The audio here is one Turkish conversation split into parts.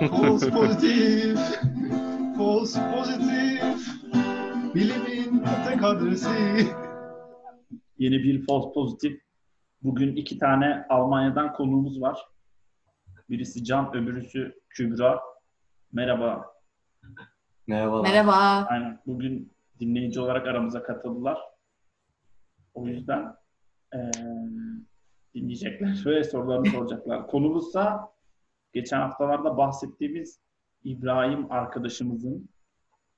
False pozitif, false pozitif, bilimin tek adresi. Yeni bir false pozitif. Bugün iki tane Almanya'dan konuğumuz var. Birisi Can, öbürüsü Kübra. Merhaba. Merhabalar. Merhaba. Aynen. Bugün dinleyici olarak aramıza katıldılar. O yüzden eee, dinleyecekler ve sorularını soracaklar. Konumuzsa geçen haftalarda bahsettiğimiz İbrahim arkadaşımızın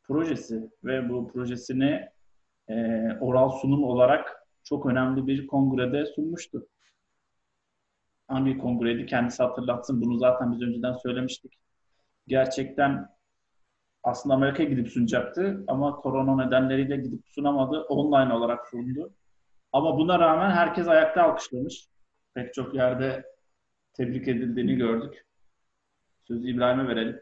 projesi ve bu projesini eee, oral sunum olarak çok önemli bir kongrede sunmuştu. Hangi kongreydi kendisi hatırlatsın. Bunu zaten biz önceden söylemiştik. Gerçekten aslında Amerika'ya gidip sunacaktı ama korona nedenleriyle gidip sunamadı. Online olarak sundu. Ama buna rağmen herkes ayakta alkışlamış. Pek çok yerde tebrik edildiğini gördük. Sözü İbrahim'e verelim.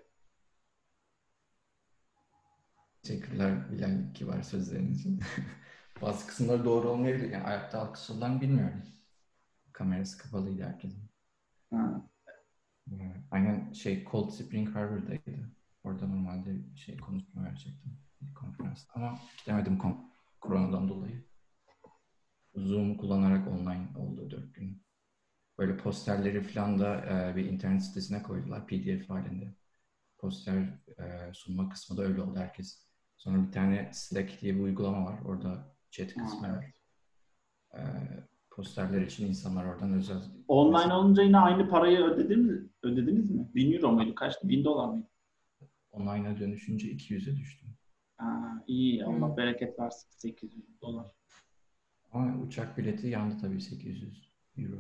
Teşekkürler Bilal kibar sözlerin için. Bazı kısımları doğru olmayabilir. Yani ayakta alkışladılar bilmiyorum. Kamerası kapalıydı herkesin. Ha. Ee, Aynen şey Cold Spring Harbor'daydı. Orada normalde şey konuşma verecektim. Bir konferans. Ama gidemedim kon- koronadan dolayı. Zoom kullanarak online oldu dört gün. Böyle posterleri falan da e, bir internet sitesine koydular PDF halinde. Poster e, sunma kısmı da öyle oldu herkes. Sonra bir tane Slack diye bir uygulama var. Orada chat kısmı var. E, posterler için insanlar oradan özel... Online olunca yine aynı parayı ödediniz mi? Ödediniz mi? 1000 euro muydu? Kaçtı? 1000 dolar mıydı? Online'a dönüşünce 200'e düştüm. Ha, iyi. Allah Hı. bereket versin. 800 dolar. Ama uçak bileti yandı tabii 800 euro.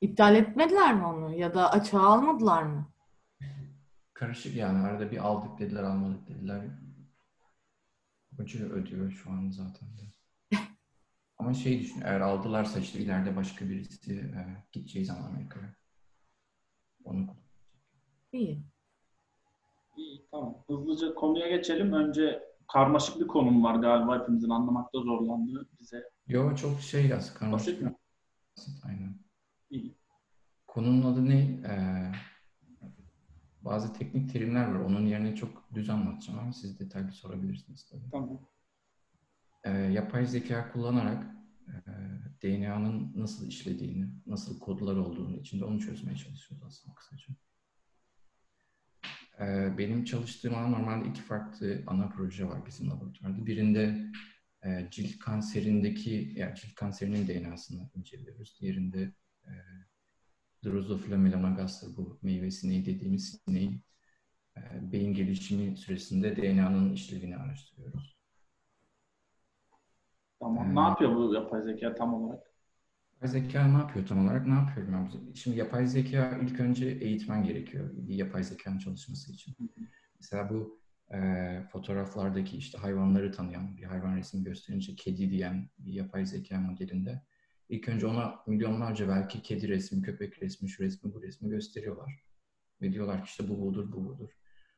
İptal etmediler mi onu ya da açığa almadılar mı? Karışık yani. Arada bir aldık dediler, almadık dediler. Hoca ödüyor şu an zaten de. Ama şey düşün, eğer aldılarsa işte ileride başka birisi e, gideceği zaman Amerika'ya. Onu İyi. İyi, tamam. Hızlıca konuya geçelim. Önce karmaşık bir konum var galiba hepimizin anlamakta zorlandığı bize. Yo çok şey yaz, Basit karmaşık. mi? Aynen. Konunun adı ne? Ee, bazı teknik terimler var. Onun yerine çok düz anlatacağım ama siz detaylı sorabilirsiniz tabii. Tamam. Ee, yapay zeka kullanarak e, DNA'nın nasıl işlediğini, nasıl kodlar olduğunu içinde onu çözmeye çalışıyoruz aslında kısaca. Ee, benim çalıştığım alan normalde iki farklı ana proje var bizim laboratuvarda. Birinde e, cilt kanserindeki, yani cilt kanserinin DNA'sını inceliyoruz. Diğerinde e, Drosophila melanogaster bu meyve sineği dediğimiz sineğin e, beyin gelişimi süresinde DNA'nın işlevini araştırıyoruz. Tamam. Hmm. Ne yapıyor bu yapay zeka tam olarak? Yapay zeka ne yapıyor tam olarak? Ne yapıyorum ben? Şimdi yapay zeka ilk önce eğitmen gerekiyor bir yapay zekanın çalışması için. Mesela bu e, fotoğraflardaki işte hayvanları tanıyan, bir hayvan resmi gösterince kedi diyen bir yapay zeka modelinde ilk önce ona milyonlarca belki kedi resmi, köpek resmi, şu resmi, bu resmi gösteriyorlar. Ve diyorlar ki işte bu budur, bu budur.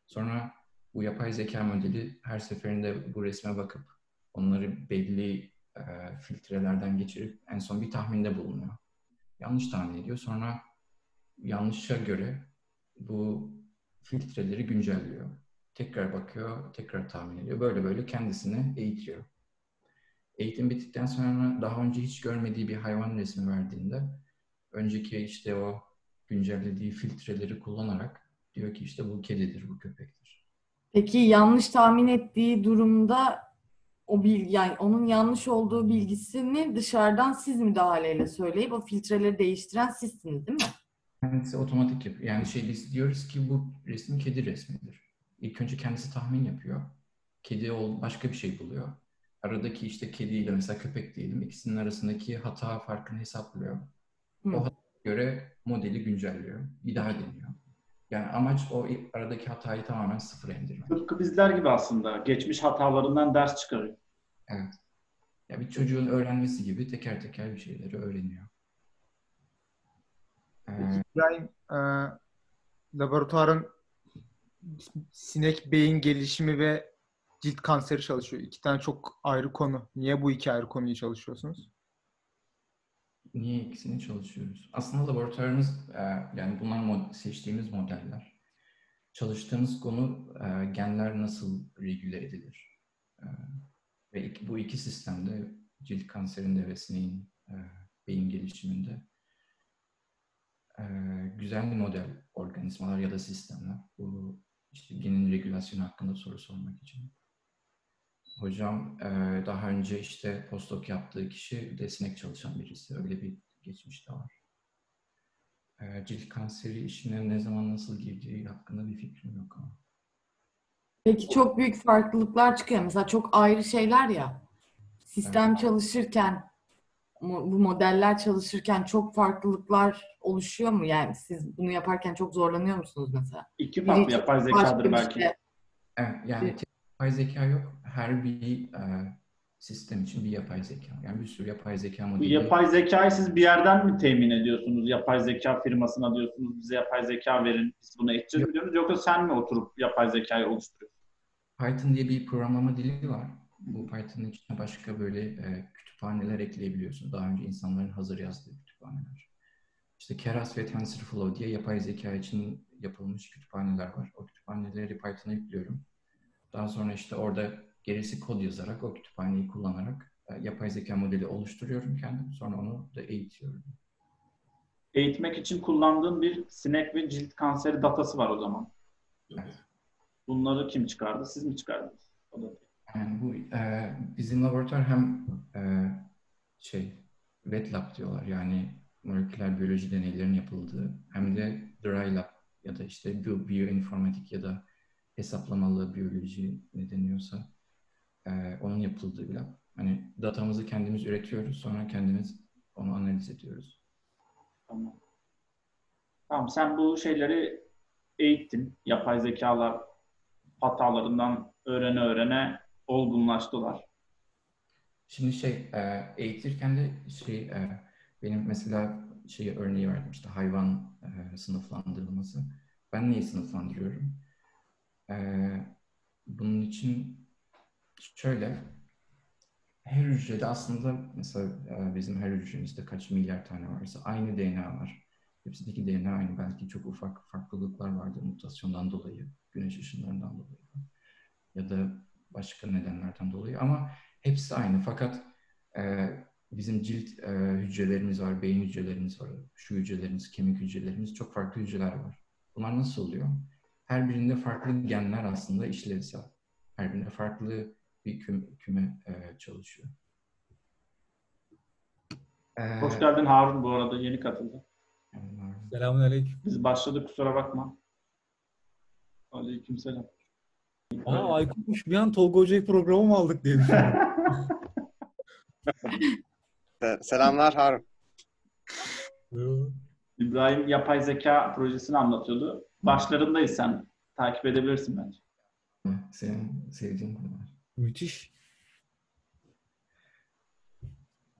Sonra bu yapay zeka modeli her seferinde bu resme bakıp onları belli e, filtrelerden geçirip en son bir tahminde bulunuyor. Yanlış tahmin ediyor. Sonra yanlışa göre bu filtreleri güncelliyor. Tekrar bakıyor, tekrar tahmin ediyor. Böyle böyle kendisini eğitiyor. Eğitim bittikten sonra daha önce hiç görmediği bir hayvan resmi verdiğinde önceki işte o güncellediği filtreleri kullanarak diyor ki işte bu kedidir, bu köpektir. Peki yanlış tahmin ettiği durumda o bilgi yani onun yanlış olduğu bilgisini dışarıdan siz müdahaleyle söyleyip o filtreleri değiştiren sizsiniz değil mi? Kendisi otomatik yapıyor. Yani şey biz diyoruz ki bu resim kedi resmidir. İlk önce kendisi tahmin yapıyor. Kedi ol başka bir şey buluyor. Aradaki işte kediyle mesela köpek diyelim ikisinin arasındaki hata farkını hesaplıyor. Hı. O hataya göre modeli güncelliyor. Bir daha deniyor. Yani amaç o aradaki hatayı tamamen sıfıra indirmek. Tıpkı bizler gibi aslında. Geçmiş hatalarından ders çıkarıyor. Evet. Ya bir çocuğun öğrenmesi gibi teker teker bir şeyleri öğreniyor. Ee, İbrahim, e, laboratuvarın sinek beyin gelişimi ve cilt kanseri çalışıyor. İki tane çok ayrı konu. Niye bu iki ayrı konuyu çalışıyorsunuz? Niye ikisini çalışıyoruz? Aslında laboratuvarımız e, yani bunlar seçtiğimiz modeller. çalıştığımız konu e, genler nasıl regüle edilir? E, ve bu iki sistemde cilt kanserinde ve sineğin beyin gelişiminde güzel bir model organizmalar ya da sistemler. Bu işte genin regülasyonu hakkında soru sormak için. Hocam e, daha önce işte postdoc yaptığı kişi de sinek çalışan birisi. Öyle bir geçmiş de var. E, cilt kanseri işine ne zaman nasıl girdiği hakkında bir fikrim yok ama. Peki çok büyük farklılıklar çıkıyor. Mesela çok ayrı şeyler ya. Sistem çalışırken, mo- bu modeller çalışırken çok farklılıklar oluşuyor mu? Yani siz bunu yaparken çok zorlanıyor musunuz mesela? İki Biri farklı yapay zekadır bir belki. şey. Evet, yani Evet. yapay zeka yok. Her bir e, sistem için bir yapay zeka. Yani bir sürü yapay zeka Bu modeli. yapay zekayı siz bir yerden mi temin ediyorsunuz? Yapay zeka firmasına diyorsunuz bize yapay zeka verin biz bunu edeceğiz mi diyorsunuz? Yoksa sen mi oturup yapay zekayı oluşturuyorsun? Python diye bir programlama dili var. Bu Python'ın içine başka böyle e, kütüphaneler ekleyebiliyorsun. Daha önce insanların hazır yazdığı kütüphaneler. İşte Keras ve TensorFlow diye yapay zeka için yapılmış kütüphaneler var. O kütüphaneleri Python'a yüklüyorum. Daha sonra işte orada gerisi kod yazarak o kütüphaneyi kullanarak e, yapay zeka modeli oluşturuyorum kendim. Sonra onu da eğitiyorum. Eğitmek için kullandığın bir sinek ve cilt kanseri datası var o zaman. Evet. Bunları kim çıkardı? Siz mi çıkardınız? O da. Yani bu e, bizim laboratuvar hem e, şey wet lab diyorlar yani moleküler biyoloji deneylerinin yapıldığı hem de dry lab ya da işte bio, bioinformatik ya da hesaplamalı biyoloji ne deniyorsa e, onun yapıldığı bir lab. Hani datamızı kendimiz üretiyoruz sonra kendimiz onu analiz ediyoruz. Tamam. Tamam sen bu şeyleri eğittin. Yapay zekalar hatalarından öğrene öğrene olgunlaştılar. Şimdi şey e, eğitirken de şey e, benim mesela şey örneği verdim işte hayvan e, sınıflandırılması. Ben neyi sınıflandırıyorum? E, bunun için şöyle her hücrede aslında mesela e, bizim her hücremizde kaç milyar tane varsa aynı DNA var. Hepsindeki DNA aynı. Belki çok ufak farklılıklar vardır mutasyondan dolayı, güneş ışınlarından dolayı ya da başka nedenlerden dolayı ama hepsi aynı. Fakat e, bizim cilt e, hücrelerimiz var, beyin hücrelerimiz var, şu hücrelerimiz, kemik hücrelerimiz, çok farklı hücreler var. Bunlar nasıl oluyor? Her birinde farklı genler aslında işlevsel. Her birinde farklı bir küme, küme e, çalışıyor. E, Hoş geldin Harun bu arada yeni katıldı. yani- Selamünaleyküm. Biz başladık kusura bakma. Aleykümselam. Aa Aykut'muş bir an Tolga Hoca'yı programa mı aldık diye düşündüm. Selamlar Harun. İbrahim yapay zeka projesini anlatıyordu. Başlarındayız sen. Takip edebilirsin bence. Senin sevdiğin konular. Müthiş.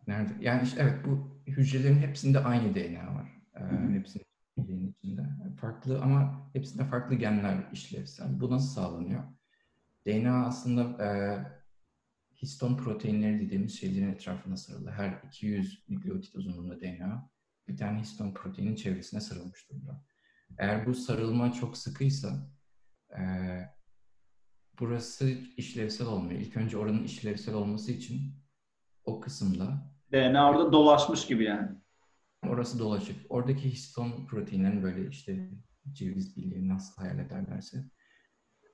Nerede? Yani işte evet bu hücrelerin hepsinde aynı DNA var. Ee, hepsinin içinde. Farklı ama hepsinde farklı genler işlevsel. Bu nasıl sağlanıyor? DNA aslında e, histon proteinleri dediğimiz şeylerin etrafına sarılı. Her 200 nükleotit uzunluğunda DNA bir tane histon proteinin çevresine sarılmış durumda. Eğer bu sarılma çok sıkıysa e, burası işlevsel olmuyor. İlk önce oranın işlevsel olması için o kısımda DNA orada dolaşmış gibi yani. orası dolaşık. Oradaki histon proteinlerin böyle işte ceviz birliği nasıl hayal ederlerse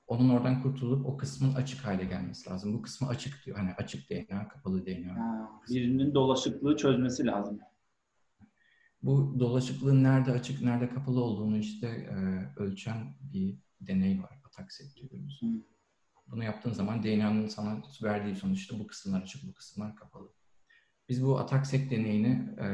onun oradan kurtulup o kısmın açık hale gelmesi lazım. Bu kısmı açık diyor. Hani açık DNA, kapalı DNA. Ha, birinin dolaşıklığı çözmesi lazım. Bu dolaşıklığın nerede açık, nerede kapalı olduğunu işte e, ölçen bir deney var. Ataxet diyoruz. Hı. Bunu yaptığın zaman DNA'nın sana verdiği sonuçta bu kısımlar açık, bu kısımlar kapalı. Biz bu Ataxet deneyini e,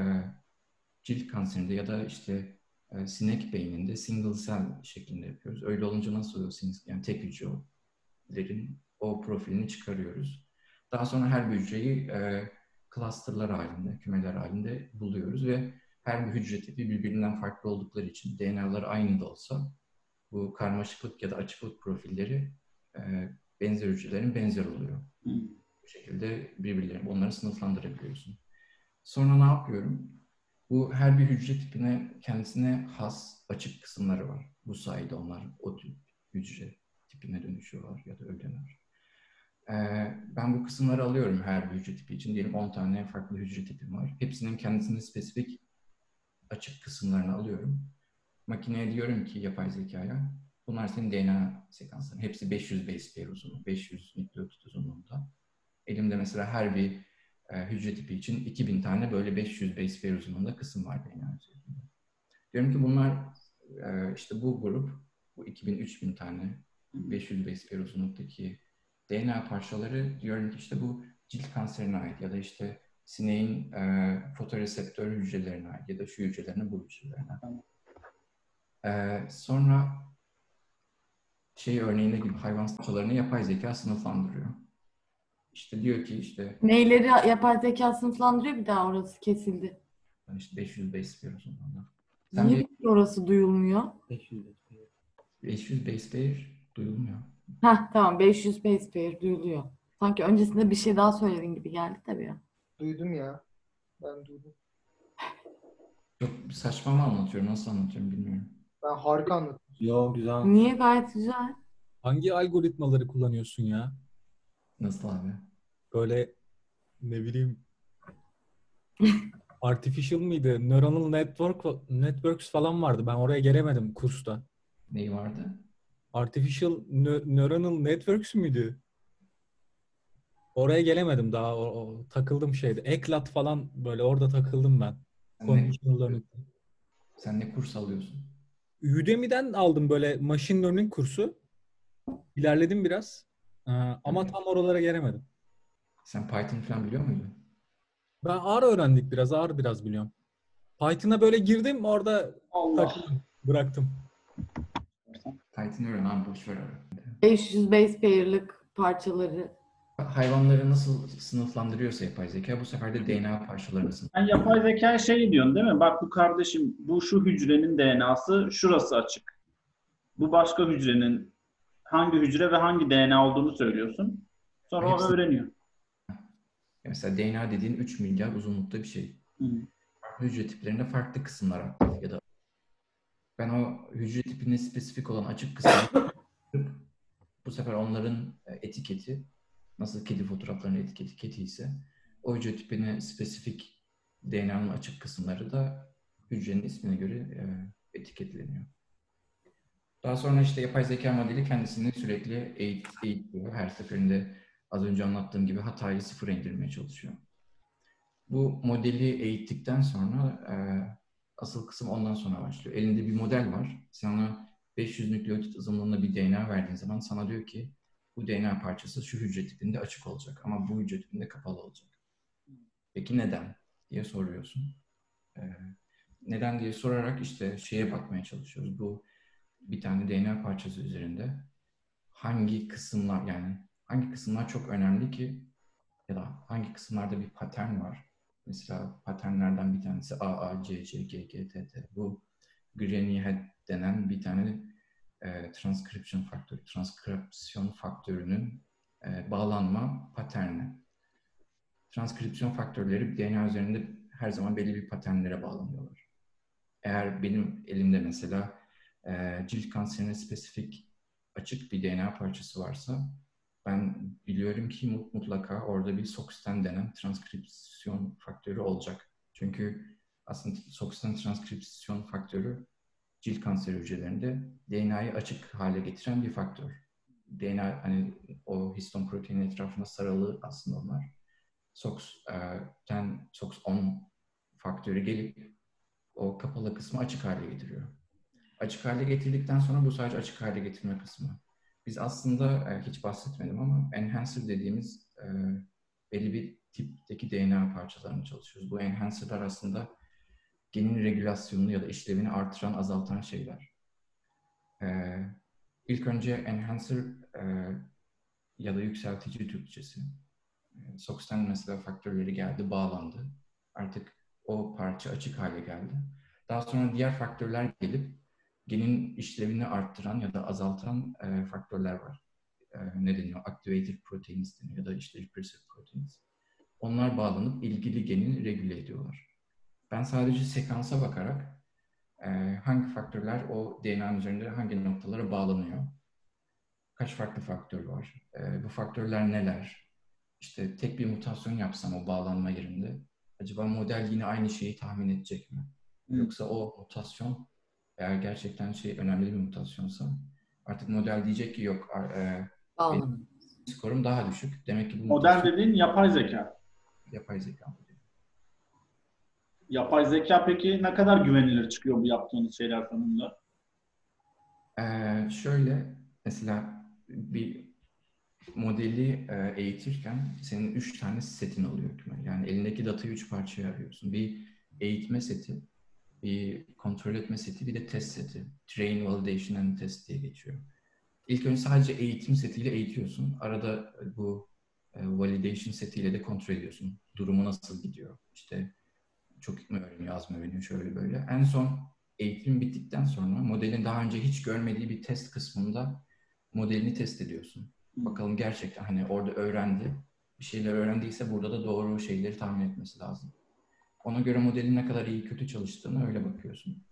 cilt kanserinde ya da işte e, sinek beyninde single cell şeklinde yapıyoruz. Öyle olunca nasıl oluyor? Yani tek hücrelerin o profilini çıkarıyoruz. Daha sonra her bir hücreyi e, clusterlar halinde, kümeler halinde buluyoruz ve her bir hücre tipi birbirinden farklı oldukları için DNA'ları aynı da olsa bu karmaşıklık ya da açıklık profilleri e, benzer hücrelerin benzer oluyor. Hı. Bu şekilde birbirlerini, onları sınıflandırabiliyorsun. Sonra ne yapıyorum? Bu her bir hücre tipine kendisine has açık kısımları var. Bu sayede onlar o tip hücre tipine dönüşüyorlar ya da ölüyorlar. Ee, ben bu kısımları alıyorum her bir hücre tipi için. Diyelim 10 tane farklı hücre tipim var. Hepsinin kendisine spesifik açık kısımlarını alıyorum. Makineye diyorum ki yapay zekaya bunlar senin DNA sekansların. Hepsi 500 base pair uzunluğu, 500 nükleotit uzunluğunda. Elimde mesela her bir e, hücre tipi için 2000 tane böyle 500 base pair uzunluğunda kısım var DNA üzerinde. Diyorum ki bunlar e, işte bu grup bu 2000-3000 tane 500 base pair uzunluktaki DNA parçaları diyorum ki işte bu cilt kanserine ait ya da işte sineğin e, fotoreseptör hücrelerine ait ya da şu hücrelerine bu hücrelerine. E, sonra şey örneğinde gibi hayvan parçalarını yapay zeka sınıflandırıyor. İşte diyor ki işte Neyleri yapay zeka sınıflandırıyor bir daha orası kesildi. işte 500 base pair uzunluğunda. Sen Niye bir orası duyulmuyor? 500 base pair duyulmuyor. Heh tamam 500 base pair duyuluyor. Sanki öncesinde bir şey daha söylediğin gibi geldi tabii ya. Duydum ya. Ben duydum. Çok saçma mı anlatıyorum, nasıl anlatıyorum bilmiyorum. Ben harika anlattım. Yo güzel. Niye gayet güzel. Hangi algoritmaları kullanıyorsun ya? Nasıl abi? Böyle ne bileyim artificial mıydı? Neuronal network networks falan vardı. Ben oraya gelemedim kursta. Neyi vardı? Artificial nö- neuronal networks müydü? Oraya gelemedim daha. O, o- takıldım şeyde. Eklat falan böyle orada takıldım ben. Sen ne, sen ne kurs alıyorsun? Udemy'den aldım böyle machine learning kursu. İlerledim biraz. Ee, ama Evet. tam oralara gelemedim. Sen Python falan biliyor muydun? Ben ağır öğrendik biraz. Ağır biraz biliyorum. Python'a böyle girdim orada Allah. takıldım. Bıraktım. Python öğren abi boş ver abi. 500 base pair'lık parçaları. Hayvanları nasıl sınıflandırıyorsa yapay zeka bu sefer de DNA parçalarını sınıf. Sen yapay zekaya şey diyorsun değil mi? Bak bu kardeşim bu şu hücrenin DNA'sı şurası açık. Bu başka hücrenin hangi hücre ve hangi DNA olduğunu söylüyorsun. Sonra o Hepsi- öğreniyor. Mesela DNA dediğin 3 milyar uzunlukta bir şey. Hı. Farklı hücre tiplerinde farklı kısımlar aktif ya da ben o hücre tipine spesifik olan açık kısmı bu sefer onların e, etiketi nasıl kedi fotoğraflarının etiketi kedi ise o hücre tipine spesifik DNA'nın açık kısımları da hücrenin ismine göre e, etiketleniyor. Daha sonra işte yapay zeka modeli kendisini sürekli eğit, eğitiyor. Her seferinde az önce anlattığım gibi hatayı sıfıra indirmeye çalışıyor. Bu modeli eğittikten sonra e, asıl kısım ondan sonra başlıyor. Elinde bir model var. Sen ona 500 nükleotit uzunluğunda bir DNA verdiğin zaman sana diyor ki bu DNA parçası şu hücre tipinde açık olacak ama bu hücre tipinde kapalı olacak. Peki neden? diye soruyorsun. E, neden diye sorarak işte şeye bakmaya çalışıyoruz. Bu bir tane DNA parçası üzerinde hangi kısımlar yani hangi kısımlar çok önemli ki ya da hangi kısımlarda bir patern var. Mesela paternlerden bir tanesi AA, CC, GG, TT. Bu granny head denen bir tane e, transcription faktörü, transkripsiyon faktörünün e, bağlanma paterni. Transkripsiyon faktörleri DNA üzerinde her zaman belli bir paternlere bağlanıyorlar. Eğer benim elimde mesela e, cilt kanserine spesifik açık bir DNA parçası varsa ben biliyorum ki mut- mutlaka orada bir SOX10 denen transkripsiyon faktörü olacak. Çünkü aslında SOX10 transkripsiyon faktörü cilt kanseri hücrelerinde DNA'yı açık hale getiren bir faktör. DNA hani o histon proteinin etrafına sarılı aslında onlar. SOX10, SOX10 faktörü gelip o kapalı kısmı açık hale getiriyor. Açık hale getirdikten sonra bu sadece açık hale getirme kısmı. Biz aslında e, hiç bahsetmedim ama enhancer dediğimiz e, belli bir tipteki DNA parçalarını çalışıyoruz. Bu enhancerlar aslında genin regülasyonunu ya da işlevini artıran, azaltan şeyler. E, ilk önce enhancer e, ya da yükseltici Türkçesi. E, SOX10 mesela faktörleri geldi, bağlandı. Artık o parça açık hale geldi. Daha sonra diğer faktörler gelip genin işlevini arttıran ya da azaltan e, faktörler var. E, ne deniyor? Activated proteins deniyor ya da işte repressive proteins. Onlar bağlanıp ilgili geni regüle ediyorlar. Ben sadece sekansa bakarak e, hangi faktörler o DNA'nın üzerinde hangi noktalara bağlanıyor kaç farklı faktör var? E, bu faktörler neler? İşte tek bir mutasyon yapsam o bağlanma yerinde acaba model yine aynı şeyi tahmin edecek mi? Yoksa o mutasyon eğer gerçekten şey önemli bir mutasyonsa artık model diyecek ki yok e, skorum daha düşük. Demek ki bu Model mutasyon dediğin yapay zeka. yapay zeka. Yapay zeka peki ne kadar güvenilir çıkıyor bu yaptığınız şeyler sonunda? Ee, şöyle mesela bir modeli e, eğitirken senin üç tane setin oluyor. Yani elindeki datayı üç parçaya arıyorsun. Bir eğitme seti, bir kontrol etme seti, bir de test seti. Train, validation and test diye geçiyor. İlk önce sadece eğitim setiyle eğitiyorsun. Arada bu e, validation setiyle de kontrol ediyorsun. Durumu nasıl gidiyor? İşte çok mu öğreniyor, az mı öğreniyor, şöyle böyle. En son eğitim bittikten sonra modelin daha önce hiç görmediği bir test kısmında modelini test ediyorsun. Bakalım gerçekten hani orada öğrendi. Bir şeyler öğrendiyse burada da doğru şeyleri tahmin etmesi lazım. Ona göre modelin ne kadar iyi kötü çalıştığını öyle bakıyorsun.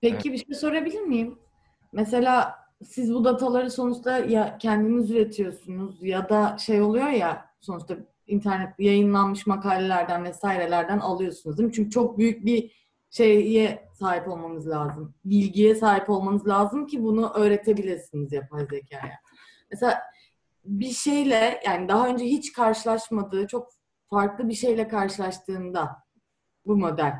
Peki bir şey sorabilir miyim? Mesela siz bu dataları sonuçta ya kendiniz üretiyorsunuz ya da şey oluyor ya sonuçta internette yayınlanmış makalelerden vesairelerden alıyorsunuz değil mi? Çünkü çok büyük bir şeye sahip olmanız lazım. Bilgiye sahip olmanız lazım ki bunu öğretebilirsiniz yapay zekaya. Mesela bir şeyle yani daha önce hiç karşılaşmadığı çok farklı bir şeyle karşılaştığında bu model.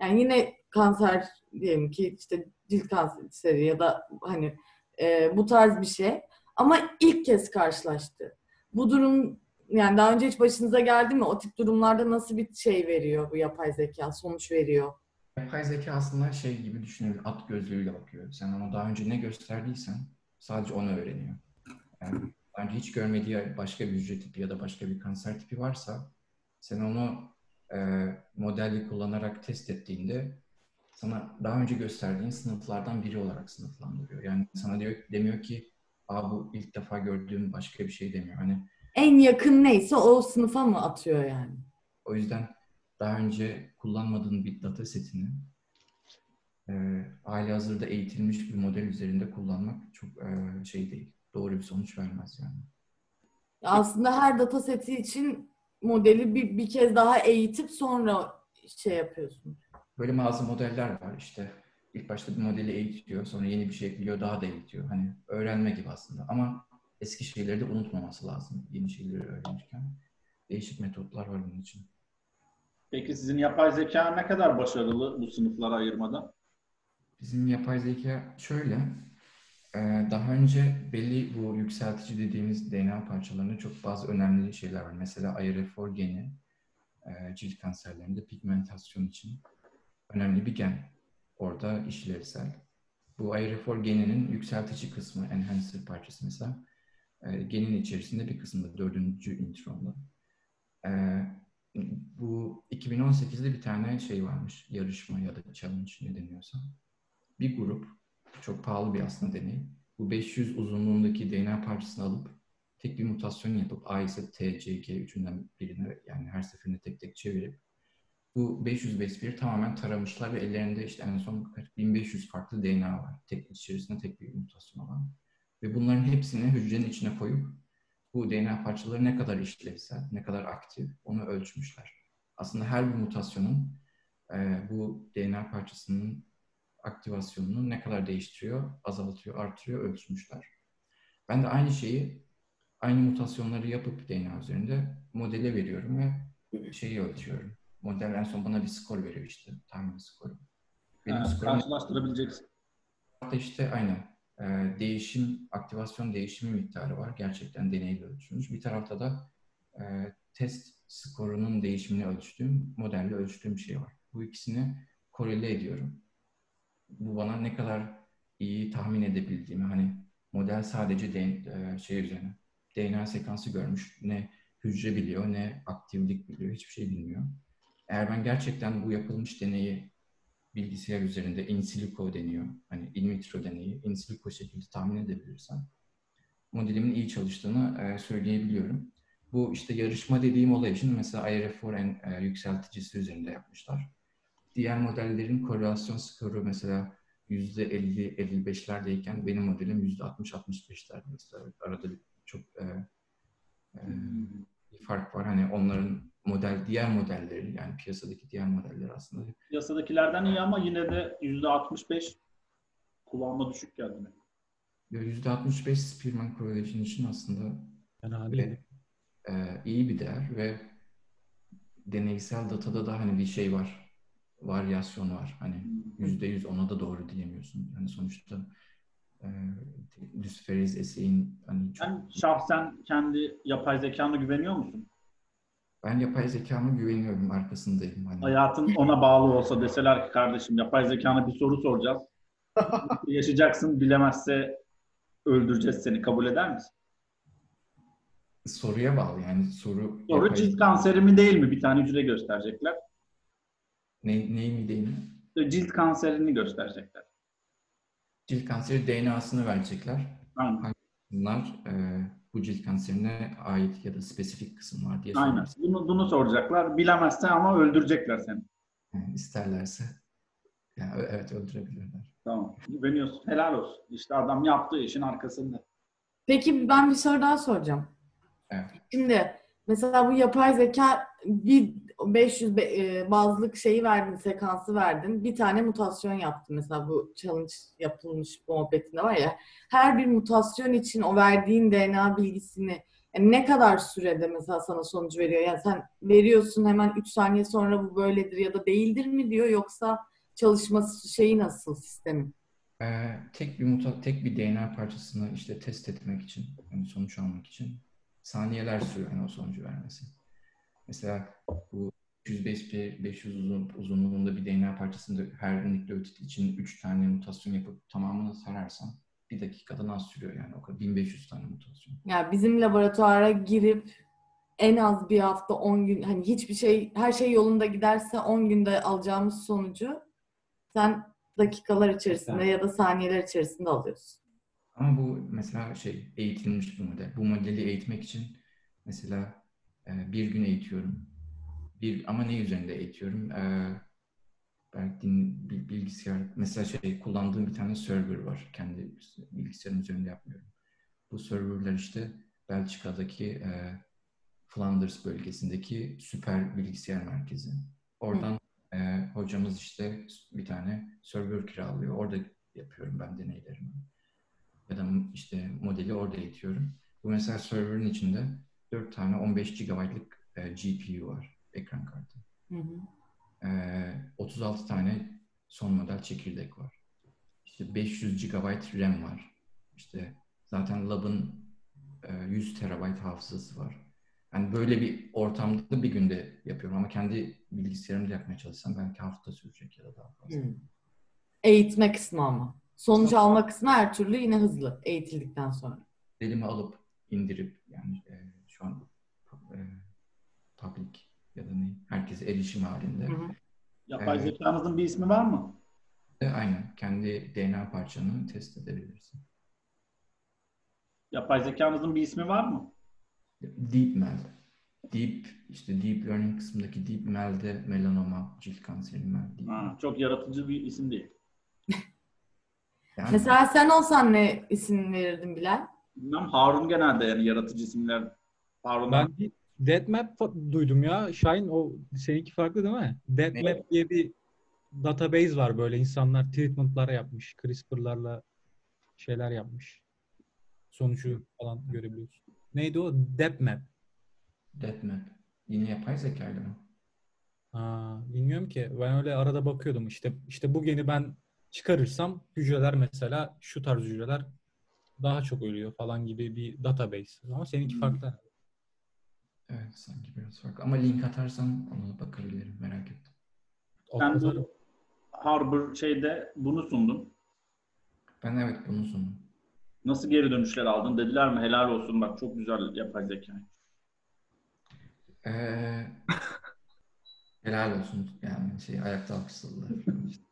Yani yine kanser diyelim ki işte cilt kanseri ya da hani e, bu tarz bir şey. Ama ilk kez karşılaştı. Bu durum yani daha önce hiç başınıza geldi mi? O tip durumlarda nasıl bir şey veriyor bu yapay zeka? Sonuç veriyor. Yapay zeka aslında şey gibi düşünebilir, at gözlüğüyle bakıyor. Sen ama daha önce ne gösterdiysen sadece onu öğreniyor. Yani daha hiç görmediği başka bir hücre tipi ya da başka bir kanser tipi varsa sen onu e, modelli kullanarak test ettiğinde sana daha önce gösterdiğin sınıflardan biri olarak sınıflandırıyor. Yani sana diyor demiyor ki Aa, bu ilk defa gördüğüm başka bir şey demiyor. Hani En yakın neyse o sınıfa mı atıyor yani? o yüzden daha önce kullanmadığın bir data setini e, hali hazırda eğitilmiş bir model üzerinde kullanmak çok e, şey değil. Doğru bir sonuç vermez yani. Aslında her data seti için modeli bir, bir kez daha eğitip sonra şey yapıyorsun. Böyle bazı modeller var işte. İlk başta bir modeli eğitiyor, sonra yeni bir şey ekliyor, daha da eğitiyor. Hani öğrenme gibi aslında. Ama eski şeyleri de unutmaması lazım yeni şeyleri öğrenirken. Değişik metotlar var bunun için. Peki sizin yapay zeka ne kadar başarılı bu sınıflara ayırmada? Bizim yapay zeka şöyle, e, daha önce belli bu yükseltici dediğimiz DNA parçalarında çok bazı önemli şeyler var. Mesela IRF4 geni e, cilt kanserlerinde pigmentasyon için önemli bir gen. Orada işlevsel. Bu IRF4 geninin yükseltici kısmı, enhancer parçası mesela, e, genin içerisinde bir kısmında, dördüncü intronda. E, bu 2018'de bir tane şey varmış, yarışma ya da challenge ne deniyorsa. Bir grup, çok pahalı bir aslında deney. Bu 500 uzunluğundaki DNA parçasını alıp tek bir mutasyon yapıp A ise T, C, G üçünden birine yani her seferinde tek tek çevirip bu 500 base pair'i tamamen taramışlar ve ellerinde işte en son 1500 farklı DNA var. Tek içerisinde tek bir mutasyon olan. Ve bunların hepsini hücrenin içine koyup bu DNA parçaları ne kadar işlevsel, ne kadar aktif onu ölçmüşler. Aslında her bir mutasyonun e, bu DNA parçasının aktivasyonunu ne kadar değiştiriyor, azaltıyor, artırıyor ölçmüşler. Ben de aynı şeyi aynı mutasyonları yapıp DNA üzerinde modele veriyorum ve şeyi ölçüyorum. Model en son bana bir skor veriyor işte, tahmin skoru. Benim Ha, skorum karşılaştırabileceksin. İşte aynen e, değişim, aktivasyon değişimi miktarı var. Gerçekten deneyle ölçülmüş. Bir tarafta da e, test skorunun değişimini ölçtüğüm, modelle ölçtüğüm şey var. Bu ikisini korele ediyorum. Bu bana ne kadar iyi tahmin edebildiğimi, hani model sadece de, e, şey üzerine DNA sekansı görmüş. Ne hücre biliyor, ne aktivlik biliyor, hiçbir şey bilmiyor. Eğer ben gerçekten bu yapılmış deneyi bilgisayar üzerinde in silico deniyor. Hani in vitro deneyi in silico şekilde tahmin edebilirsem modelimin iyi çalıştığını e, söyleyebiliyorum. Bu işte yarışma dediğim olay için mesela IRF4 en e, yükselticisi üzerinde yapmışlar. Diğer modellerin korelasyon skoru mesela %50-55'lerdeyken benim modelim %60-65'lerde. Mesela arada çok e, e, bir fark var. Hani onların model diğer modelleri yani piyasadaki diğer modeller aslında Piyasadakilerden iyi ama yine de %65 kulağıma düşük geldi. benim. %65 Spearman Correlation için aslında Fena değil. e, iyi bir değer ve deneysel datada da hani bir şey var. Varyasyon var. Hani yüzde yüz ona da doğru diyemiyorsun. Yani sonuçta e, Lucifer's eseğin hani çok, Sen şahsen kendi yapay zekana güveniyor musun? Ben yapay zekama güveniyorum arkasındayım. Hani, Hayatın ona bağlı olsa deseler ki kardeşim yapay zekana bir soru soracağız. Yaşayacaksın bilemezse öldüreceğiz seni. Kabul eder misin? soruya bağlı yani soru Soru yapay- cilt kanseri mi değil mi? Bir tane hücre gösterecekler. ne, neyi mi değil mi? Cilt kanserini gösterecekler. Cilt kanseri DNA'sını verecekler. Aynen. Bunlar e, bu cilt kanserine ait ya da spesifik kısım var diye Aynen. Bunu, bunu soracaklar. Bilemezse ama öldürecekler seni. yani isterlerse yani, evet öldürebilirler. Tamam. Güveniyorsun. Helal olsun. İşte adam yaptığı işin arkasında. Peki ben bir soru daha soracağım. Evet. Şimdi mesela bu yapay zeka bir 500 be- e, bazlık şeyi verdin, sekansı verdin. Bir tane mutasyon yaptı mesela bu challenge yapılmış muhabbetinde var ya. Her bir mutasyon için o verdiğin DNA bilgisini yani ne kadar sürede mesela sana sonucu veriyor? Yani sen veriyorsun hemen 3 saniye sonra bu böyledir ya da değildir mi diyor yoksa çalışması şeyi nasıl sistemin? Ee, tek bir muta, tek bir DNA parçasını işte test etmek için, yani sonuç almak için saniyeler sürüyor yani o sonucu vermesi. Mesela bu 105 bir 500 uzun, uzunluğunda bir DNA parçasında her nükleotit için 3 tane mutasyon yapıp tamamını sararsan bir dakikadan az sürüyor yani o kadar 1500 tane mutasyon. Yani bizim laboratuvara girip en az bir hafta 10 gün hani hiçbir şey her şey yolunda giderse 10 günde alacağımız sonucu sen dakikalar içerisinde ya da saniyeler içerisinde alıyorsun. Ama bu mesela şey eğitilmiş bir model. Bu modeli eğitmek için mesela e, bir gün eğitiyorum. Bir ama ne üzerinde eğitiyorum? E, belki bilgisayar mesela şey kullandığım bir tane server var. Kendi bilgisayarım üzerinde yapmıyorum. Bu serverler işte Belçika'daki e, Flanders bölgesindeki süper bilgisayar merkezi. Oradan e, hocamız işte bir tane server kiralıyor. Orada yapıyorum ben deneylerimi ya da işte modeli orada eğitiyorum. Bu mesela server'ın içinde 4 tane 15 GB'lık e, GPU var, ekran kartı. Hı hı. E, 36 tane son model çekirdek var. İşte 500 GB RAM var. İşte zaten Lab'ın e, 100 TB hafızası var. Yani böyle bir ortamda bir günde yapıyorum ama kendi bilgisayarımda yapmaya çalışsam belki hafta sürecek ya da daha fazla. Hı. Eğitme kısmı ama. Sonuç alma kısmı her türlü yine hızlı eğitildikten sonra. elime alıp indirip yani e, şu an e, public ya da ne herkese erişim halinde. Hı hı. Yapay Evet. zekanızın bir ismi var mı? E, aynen kendi DNA parçanı test edebilirsin. Yapay zekanızın bir ismi var mı? DeepMel. Deep işte deep learning kısmındaki DeepMel'de melanoma, cilt kanseri mel. Ha, çok yaratıcı bir isim değil. Yani Mesela sen olsan ne isim verirdin Bilal? Bilmem Harun genelde yani yaratıcı isimler. Harun Ben bir Deadmap duydum ya. Şahin o seninki farklı değil mi? Deadmap diye bir database var böyle insanlar treatment'lar yapmış. CRISPR'larla şeyler yapmış. Sonucu falan görebiliyorsun. Neydi o? Deadmap. DeepMap. Yine yapay zekayla mı? Aa, bilmiyorum ki. Ben öyle arada bakıyordum. İşte işte bu geni ben çıkarırsam hücreler mesela şu tarz hücreler daha çok ölüyor falan gibi bir database. Ama seninki Hmm. farklı. Evet sanki biraz farklı. Ama link atarsan ona bakabilirim merak ettim. Sen Atarım. bu Harbor şeyde bunu sundun. Ben evet bunu sundum. Nasıl geri dönüşler aldın? Dediler mi helal olsun bak çok güzel yapay zeka. Ee, helal olsun yani şey ayakta alkışladılar.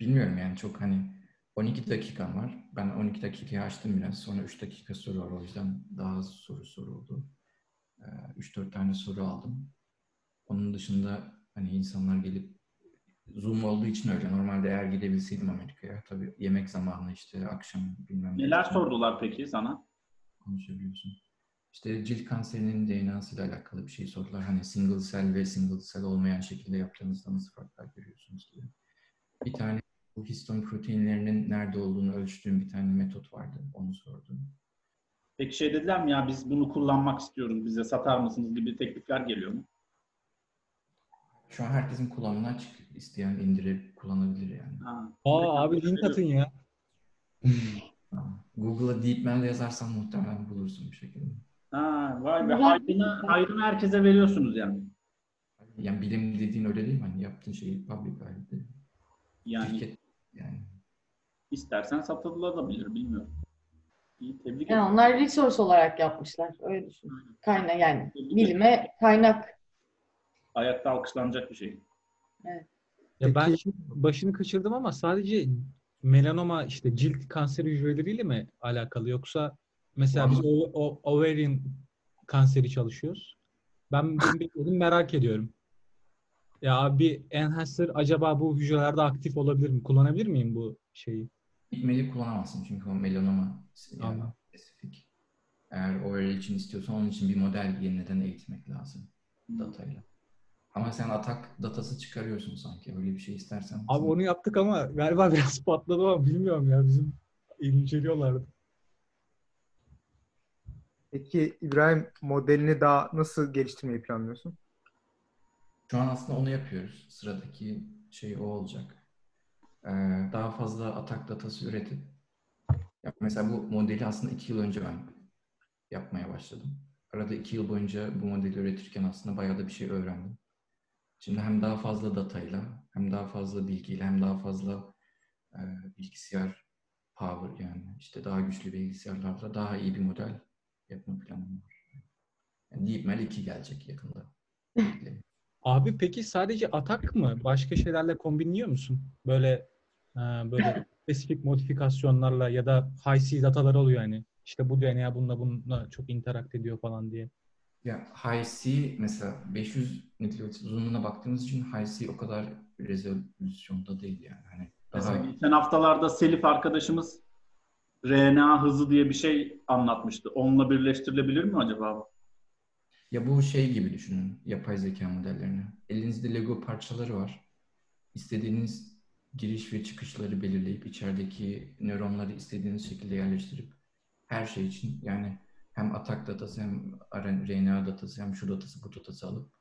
Bilmiyorum yani çok hani 12 dakikam var. Ben 12 dakikayı açtım biraz. Sonra 3 dakika soru var. O yüzden daha az soru soruldu. Ee, 3-4 tane soru aldım. Onun dışında hani insanlar gelip Zoom olduğu için öyle. Normalde eğer gidebilseydim Amerika'ya tabii yemek zamanı işte akşam bilmem ne Neler sordular peki sana? konuşabiliyorsun. İşte cilt kanserinin DNA'sıyla alakalı bir şey sordular. Hani single cell ve single cell olmayan şekilde yaptığınızda nasıl farklar görüyorsunuz diye. Bir tane bu histon proteinlerinin nerede olduğunu ölçtüğüm bir tane metot vardı. Onu sordum. Peki şey dediler mi ya biz bunu kullanmak istiyoruz bize satar mısınız gibi teklifler geliyor mu? Şu an herkesin kullanımına açık. isteyen indirip kullanabilir yani. Ha. Aa abi link atın ya. Google'a DeepML yazarsan muhtemelen bulursun bir şekilde. Ha, vay be hayrını, hayrını herkese veriyorsunuz yani. Yani bilim dediğin öyle değil mi? Hani yaptığın şeyi public halde. Yani Şirket yani. istersen satılabilir bilmiyorum. İyi tebrik Yani ederim. onlar resource olarak yapmışlar. Öyle düşün. Kaynak yani bilime kaynak. Ayakta alkışlanacak bir şey. Ya ben şimdi başını kaçırdım ama sadece melanoma işte cilt kanseri hücreleriyle mi alakalı yoksa mesela biz o, o ovarian kanseri çalışıyoruz. Ben bekledim merak ediyorum. Ya abi enhancer acaba bu hücrelerde aktif olabilir mi? Kullanabilir miyim bu şeyi? Gitmeli kullanamazsın çünkü o melanoma yani spesifik. Eğer o öyle için istiyorsan onun için bir model yeniden eğitmek lazım datayla. Ama sen atak datası çıkarıyorsun sanki. Öyle bir şey istersen. Abi sen- onu yaptık ama galiba biraz patladı ama bilmiyorum ya bizim inceliyorlardı. Peki İbrahim modelini daha nasıl geliştirmeyi planlıyorsun? Şu an aslında onu yapıyoruz. Sıradaki şey o olacak. Ee, daha fazla atak datası üretip ya mesela bu modeli aslında iki yıl önce ben yapmaya başladım. Arada iki yıl boyunca bu modeli üretirken aslında bayağı da bir şey öğrendim. Şimdi hem daha fazla datayla, hem daha fazla bilgiyle, hem daha fazla e, bilgisayar power yani işte daha güçlü bilgisayarlarla daha iyi bir model yapma planım var. Yani DeepML 2 gelecek yakında. Abi peki sadece atak mı? Başka şeylerle kombinliyor musun? Böyle e, böyle spesifik modifikasyonlarla ya da high-C datalar oluyor yani. İşte bu DNA bununla bununla çok interak ediyor falan diye. Ya High-C mesela 500 nükleotit uzunluğuna baktığımız için High-C o kadar rezolüsyonda değil yani. Hani daha Mesela geçen haftalarda Selif arkadaşımız RNA hızı diye bir şey anlatmıştı. Onunla birleştirilebilir mi acaba? Ya bu şey gibi düşünün yapay zeka modellerini. Elinizde Lego parçaları var. İstediğiniz giriş ve çıkışları belirleyip içerideki nöronları istediğiniz şekilde yerleştirip her şey için yani hem atak datası hem RNA datası hem şu datası bu datası alıp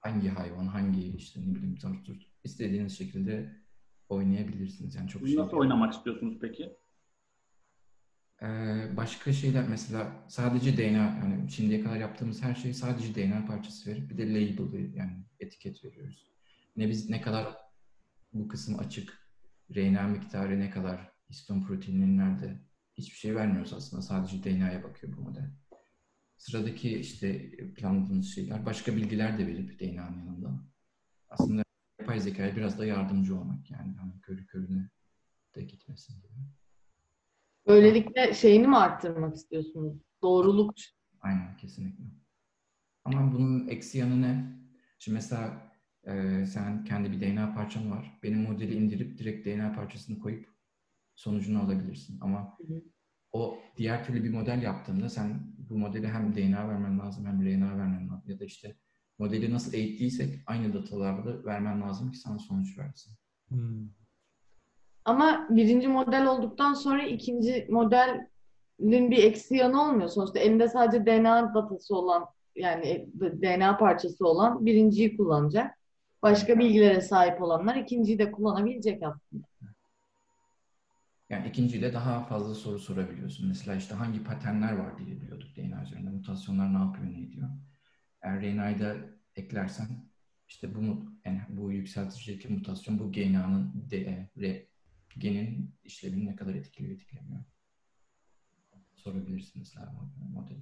hangi hayvan hangi işte ne bileyim turt istediğiniz şekilde oynayabilirsiniz. Yani çok şey. nasıl oynamak istiyorsunuz peki? Başka şeyler mesela sadece DNA yani şimdiye kadar yaptığımız her şey sadece DNA parçası verip bir de label yani etiket veriyoruz. Ne biz ne kadar bu kısım açık, RNA miktarı ne kadar, histon proteininin nerede hiçbir şey vermiyoruz aslında. Sadece DNA'ya bakıyor bu model. Sıradaki işte planladığımız şeyler başka bilgiler de verip DNA'nın yanında. Aslında yapay zekaya biraz da yardımcı olmak yani hani körü körüne de gitmesin gibi. Böylelikle şeyini mi arttırmak istiyorsunuz? Doğruluk. Aynen kesinlikle. Ama bunun eksi yanı ne? Şimdi mesela e, sen kendi bir DNA parçan var. Benim modeli indirip direkt DNA parçasını koyup sonucunu alabilirsin. Ama Hı hı. o diğer türlü bir model yaptığında sen bu modeli hem DNA vermen lazım hem RNA vermen lazım. Ya da işte modeli nasıl eğittiysek aynı datalarda vermen lazım ki sana sonuç versin. Hmm. Ama birinci model olduktan sonra ikinci modelin bir eksi yanı olmuyor. Sonuçta elinde sadece DNA datası olan yani DNA parçası olan birinciyi kullanacak. Başka bilgilere sahip olanlar ikinciyi de kullanabilecek aslında. Yani ikinciyle daha fazla soru sorabiliyorsun. Mesela işte hangi paternler var diye biliyorduk DNA üzerinde. Mutasyonlar ne yapıyor, ne ediyor. Eğer RNA'yı da eklersen işte bu yani bu yükselticideki mutasyon bu GNA'nın de, re, genin işlevini ne kadar etkiliyor, etkilemiyor. Sorabilirsin mesela mod- modeli.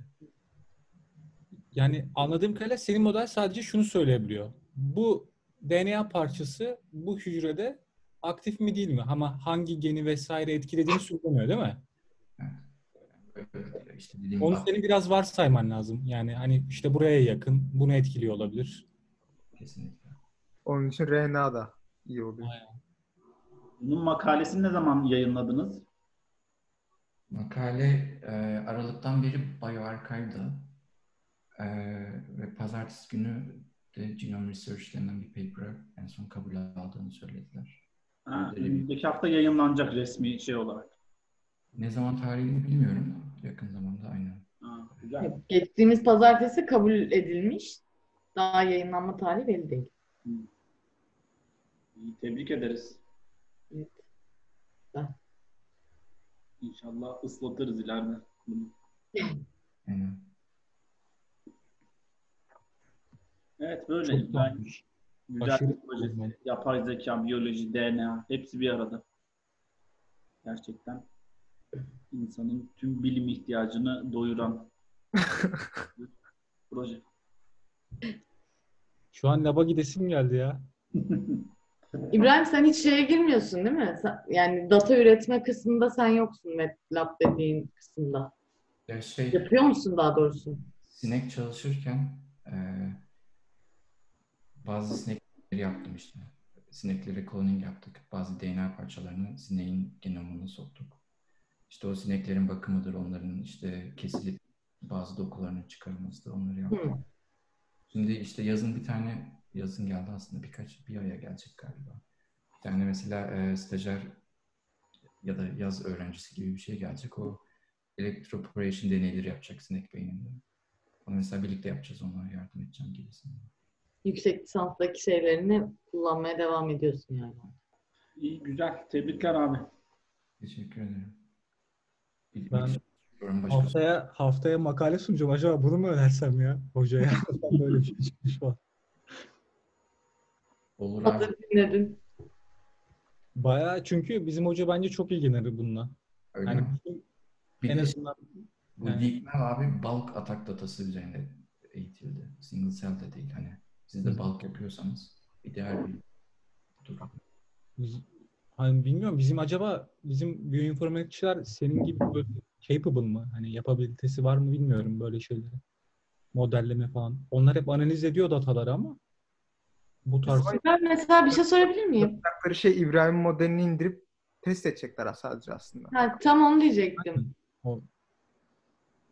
Yani anladığım kadarıyla senin model sadece şunu söyleyebiliyor. Bu DNA parçası bu hücrede aktif mi değil mi? Ama hangi geni vesaire etkilediğini söylemiyor değil mi? Evet. İşte dediğim Onu gibi senin biraz varsayman lazım. Yani hani işte buraya yakın, bunu etkiliyor olabilir. kesinlikle. Onun için RNA da iyi oluyor. Bunun makalesini ne zaman yayınladınız? Makale e, Aralık'tan beri BioArchive'da e, ve pazartesi günü de Genome Research denen bir paper'ı en son kabul aldığını söylediler. Ha, Öyle bir- önümüzdeki hafta yayınlanacak resmi şey olarak. Ne zaman tarihini bilmiyorum. Yakın zamanda aynen. Ha, güzel. Geçtiğimiz pazartesi kabul edilmiş. Daha yayınlanma tarihi belli değil. İyi, tebrik ederiz. Evet. Ben- İnşallah ıslatırız ileride. Evet böyle. Çok İbrahim. Güzel. Yapay zeka, biyoloji, DNA hepsi bir arada. Gerçekten insanın tüm bilim ihtiyacını doyuran proje. Şu an laba gidesim geldi ya. İbrahim sen hiç şeye girmiyorsun değil mi? Yani data üretme kısmında sen yoksun MATLAB dediğin kısımda. Ya şey, Yapıyor musun daha doğrusu? sinek çalışırken e, bazı sinekleri yaptım işte. Sineklere cloning yaptık. Bazı DNA parçalarını sineğin genomuna soktuk. İşte o sineklerin bakımıdır. Onların işte kesilip bazı dokularının çıkarılmasıdır. Onları yaptık. Hı. Şimdi işte yazın bir tane yazın geldi aslında birkaç bir aya gelecek galiba. Bir tane mesela e, stajyer ya da yaz öğrencisi gibi bir şey gelecek. O electroporation deneyleri yapacak sinek beyninde. Onu mesela birlikte yapacağız ona yardım edeceğim gibisinden. Yüksek lisanstaki şeylerini kullanmaya devam ediyorsun yani. İyi, güzel. Tebrikler abi. Teşekkür ederim. Bir, Ben bir- Haftaya haftaya makale sunacağım. Acaba bunu mu önersem ya hocaya? Böyle bir şey çıkmış var. Olur abi. Dinledin. Bayağı çünkü bizim hoca bence çok ilgilenir bununla. Öyle Yani mi? Bir en de azından bu yani- DeepML abi bulk atak datası üzerinde eğitildi. Single cell de değil. Hani siz de bulk yapıyorsanız ideal bir durum. Biz- hani bilmiyorum bizim acaba bizim biyoinformatikçiler senin gibi böyle capable mı? Hani yapabilitesi var mı bilmiyorum böyle şeyleri. Modelleme falan. Onlar hep analiz ediyor dataları ama bu tarz Ben mesela bir şey sorabilir miyim? Yapacakları şey İbrahim modelini indirip test edecekler sadece aslında. Ha, tam onu diyecektim. O-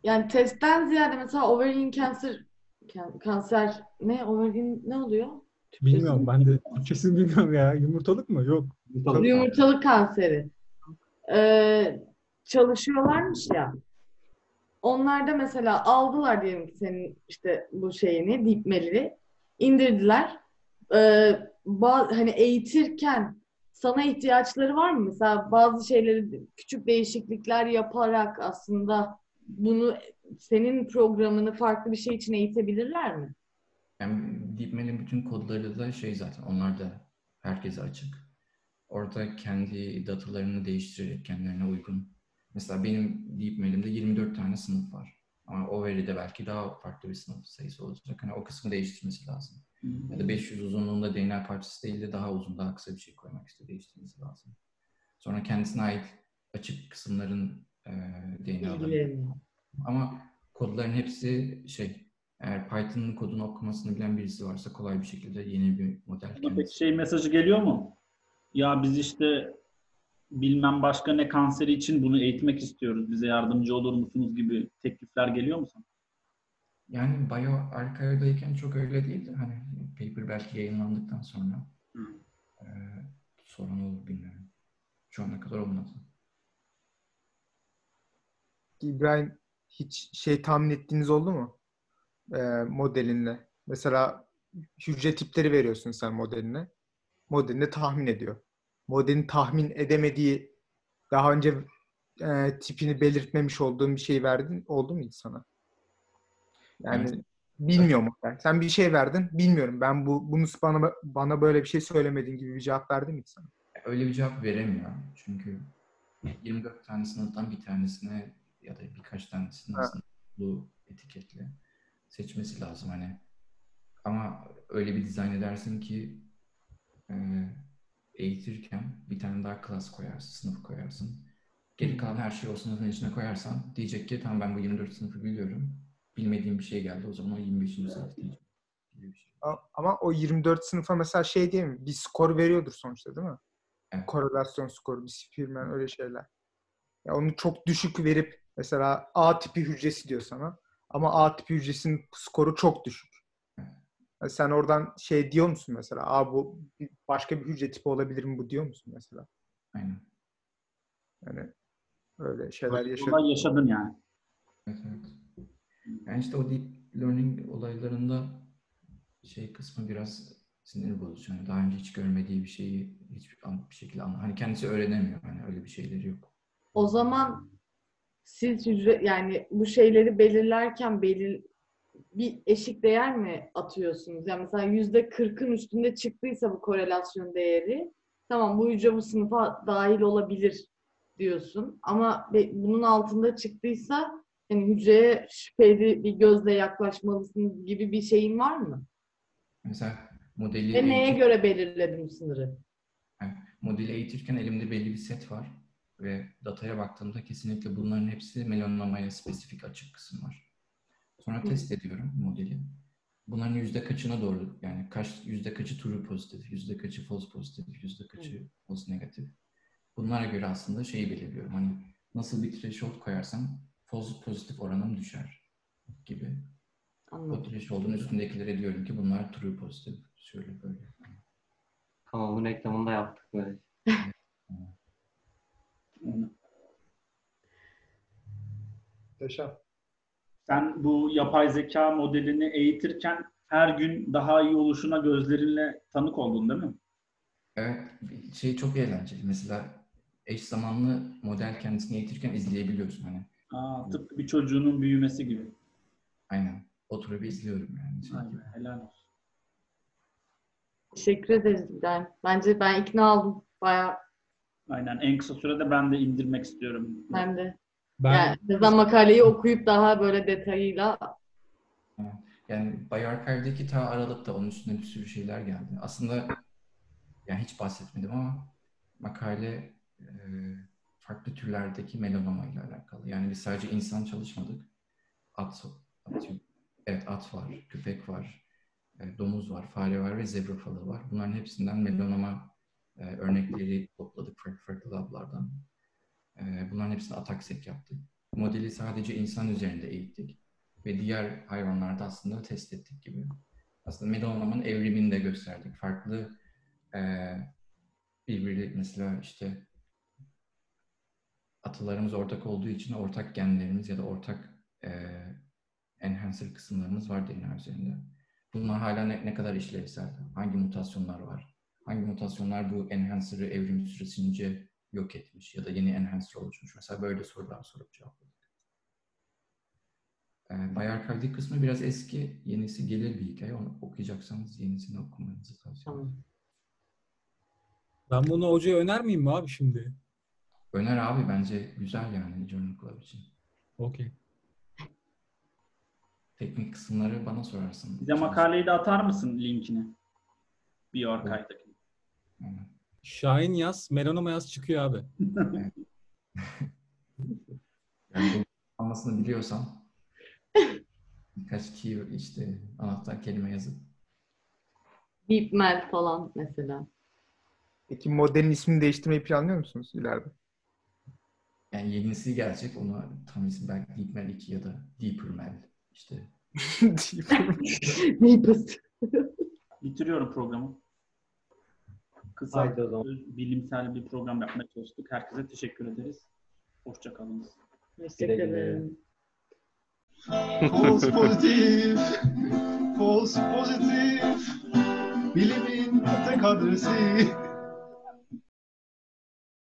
Yani testten ziyade mesela ovarian cancer kan- kanser ne ovarian ne oluyor? bilmiyorum ben de Türkçesini bilmiyorum ya. Yumurtalık mı? Yok. Yumurtalık kanseri. Ee, çalışıyorlarmış ya. Onlar da mesela aldılar diyelim ki senin işte bu şeyini, dipmeli indirdiler. Ee, ba- hani eğitirken sana ihtiyaçları var mı? Mesela bazı şeyleri küçük değişiklikler yaparak aslında bunu senin programını farklı bir şey için eğitebilirler mi? Yani DeepML'in bütün kodları da şey zaten onlar da herkese açık. Orada kendi datalarını değiştirerek kendilerine uygun. Mesela benim DeepML'imde 24 tane sınıf var. Ama o veride belki daha farklı bir sınıf sayısı olacak. Hani o kısmı değiştirmesi lazım. Ya da 500 uzunluğunda DNA parçası değil de daha uzun, daha kısa bir şey koymak işte değiştirmesi lazım. Sonra kendisine ait açık kısımların e, DNA'larını Bilgilerini. Ama kodların hepsi şey, eğer Python'ın kodunu okumasını bilen birisi varsa kolay bir şekilde yeni bir model Peki kendisi. şey mesajı geliyor mu? Ya biz işte bilmem başka ne kanseri için bunu eğitmek istiyoruz. Bize yardımcı olur musunuz gibi teklifler geliyor mu sana? Yani BioArchive'dayken çok öyle değildi. Hani paper belki yayınlandıktan sonra e, sorun olur bilmiyorum. Şu ana kadar olmadı. İbrahim hiç şey tahmin ettiğiniz oldu mu? Ee, modelinle. Mesela hücre tipleri veriyorsun sen modeline. Modelinde tahmin ediyor. Modelin tahmin edemediği daha önce e, tipini belirtmemiş olduğun bir şey verdin oldu mu hiç sana? Yani Evet. bilmiyorum model. Sen bir şey verdin, bilmiyorum. Ben bu bunu bana bana böyle bir şey söylemedin gibi bir cevap verdi mi sana? Öyle bir cevap veremiyor. Çünkü 24 tane sınıftan bir tanesine ya da birkaç tanesine Ha. sınıflı etiketle seçmesi lazım hani. Ama öyle bir dizayn edersin ki e, eğitirken bir tane daha klas koyarsın, sınıf koyarsın. Geri kalan her şeyi o sınıfın içine koyarsan diyecek ki tamam ben bu 24 sınıfı biliyorum. Bilmediğim bir şey geldi o zaman o 25. sınıf bir şey. Ama o 24 sınıfa mesela şey değil mi? Bir skor veriyordur sonuçta değil mi? Evet. Korelasyon skoru, bir Spearman öyle şeyler. Ya onu çok düşük verip mesela A tipi hücresi diyor sana. Ama A tipi hücresinin skoru çok düşük. Evet. Ya sen oradan şey diyor musun mesela? Aa bu başka bir hücre tipi olabilir mi bu diyor musun mesela? Aynen. Yani öyle şeyler olay yaşadın yani. Evet, evet. Yani işte o deep learning olaylarında şey kısmı biraz sinir bozucu. Yani daha önce hiç görmediği bir şeyi hiçbir an- bir şekilde anla. Hani kendisi öğrenemiyor. Yani öyle bir şeyleri yok. O zaman siz hücre yani bu şeyleri belirlerken belir bir eşik değer mi atıyorsunuz? Yani mesela yüzde kırkın üstünde çıktıysa bu korelasyon değeri tamam bu hücre bu sınıfa dahil olabilir diyorsun. Ama bunun altında çıktıysa yani hücreye şüpheli bir gözle yaklaşmalısınız gibi bir şeyin var mı? Mesela modeli Ve neye eğitim- göre belirledin bu sınırı? modeli eğitirken elimde belli bir set var ve dataya baktığımda kesinlikle bunların hepsi melanomaya spesifik açık kısım var. Sonra Hı. test ediyorum modeli. Bunların yüzde kaçına doğru yani kaç yüzde kaçı true pozitif, yüzde kaçı false pozitif, yüzde kaçı false negatif. Bunlara göre aslında şeyi belirliyorum. Hani nasıl bir threshold koyarsam pozitif oranım düşer gibi. O Anladım. threshold'un üstündekilere diyorum ki bunlar true pozitif. Şöyle böyle. Tamam bunun reklamını da yaptık böyle. Muhteşem. Sen bu yapay zeka modelini eğitirken her gün daha iyi oluşuna gözlerinle tanık oldun değil mi? Evet, şey çok eğlenceli. Mesela eş zamanlı model kendisini eğitirken izleyebiliyorsun hani. Aa, tıpkı bir çocuğunun büyümesi gibi. Aynen. Oturup izliyorum yani. Aynen, helal olsun. Teşekkür ederiz İbrahim. Bence ben ikna oldum. Bayağı Aynen. En kısa sürede ben de indirmek istiyorum. ben de. Ben Yani yazan makaleyi okuyup daha böyle detayıyla Yani Bayarkay'daki ta Aralık'ta onun üstüne bir sürü şeyler geldi. Aslında yani hiç bahsetmedim ama makale e, farklı türlerdeki melanoma ile alakalı. Yani biz sadece insan çalışmadık. At, at evet at var, köpek var, e, domuz var, fare var ve zebra falı var. Bunların hepsinden melanoma e, örnekleri topladık farklı farklı lablardan. E, bunların hepsini ataksek yaptık. Modeli sadece insan üzerinde eğittik ve diğer hayvanlarda aslında test ettik gibi. Aslında melanomanın evrimini de gösterdik. Farklı eee birbiri mesela işte atalarımız ortak olduğu için ortak genlerimiz ya da ortak eee enhancer kısımlarımız var DNA üzerinde. Bunlar hala ne, ne kadar işlevsel? Hangi mutasyonlar var? Hangi mutasyonlar bu enhancer'ı evrim süresince yok etmiş ya da yeni enhancer oluşmuş? Mesela böyle sorular sorup cevapladık. E, Bayarkay'daki kısmı biraz eski, yenisi gelir bir hikaye. Onu okuyacaksanız yenisini okumanızı tavsiye ederim. ben bunu hocaya önermeyeyim mi abi şimdi? Öner abi bence güzel yani Journal Club için. Okey. Teknik kısımları bana sorarsın. Bize makaleyi de atar mısın linkini? Bioarchive'daki. Aynen. Şahin yaz, melanoma yaz çıkıyor abi. Yani bu anlasını biliyorsan birkaç key işte anahtar kelime yazıp Deepmel falan mesela. Peki modelin ismini değiştirmeyi planlıyor musunuz ileride? Yani yenisi gelecek onu tam isim belki DeepMel 2 ya da DeeperMel işte Deepest. Bitiriyorum programı. Kısa, Haydi o zaman. bilimsel bir program yapmaya çalıştık. Herkese teşekkür ederiz. Hoşçakalınız. Ederim. False pozitif, false pozitif, bilimin tek adresi.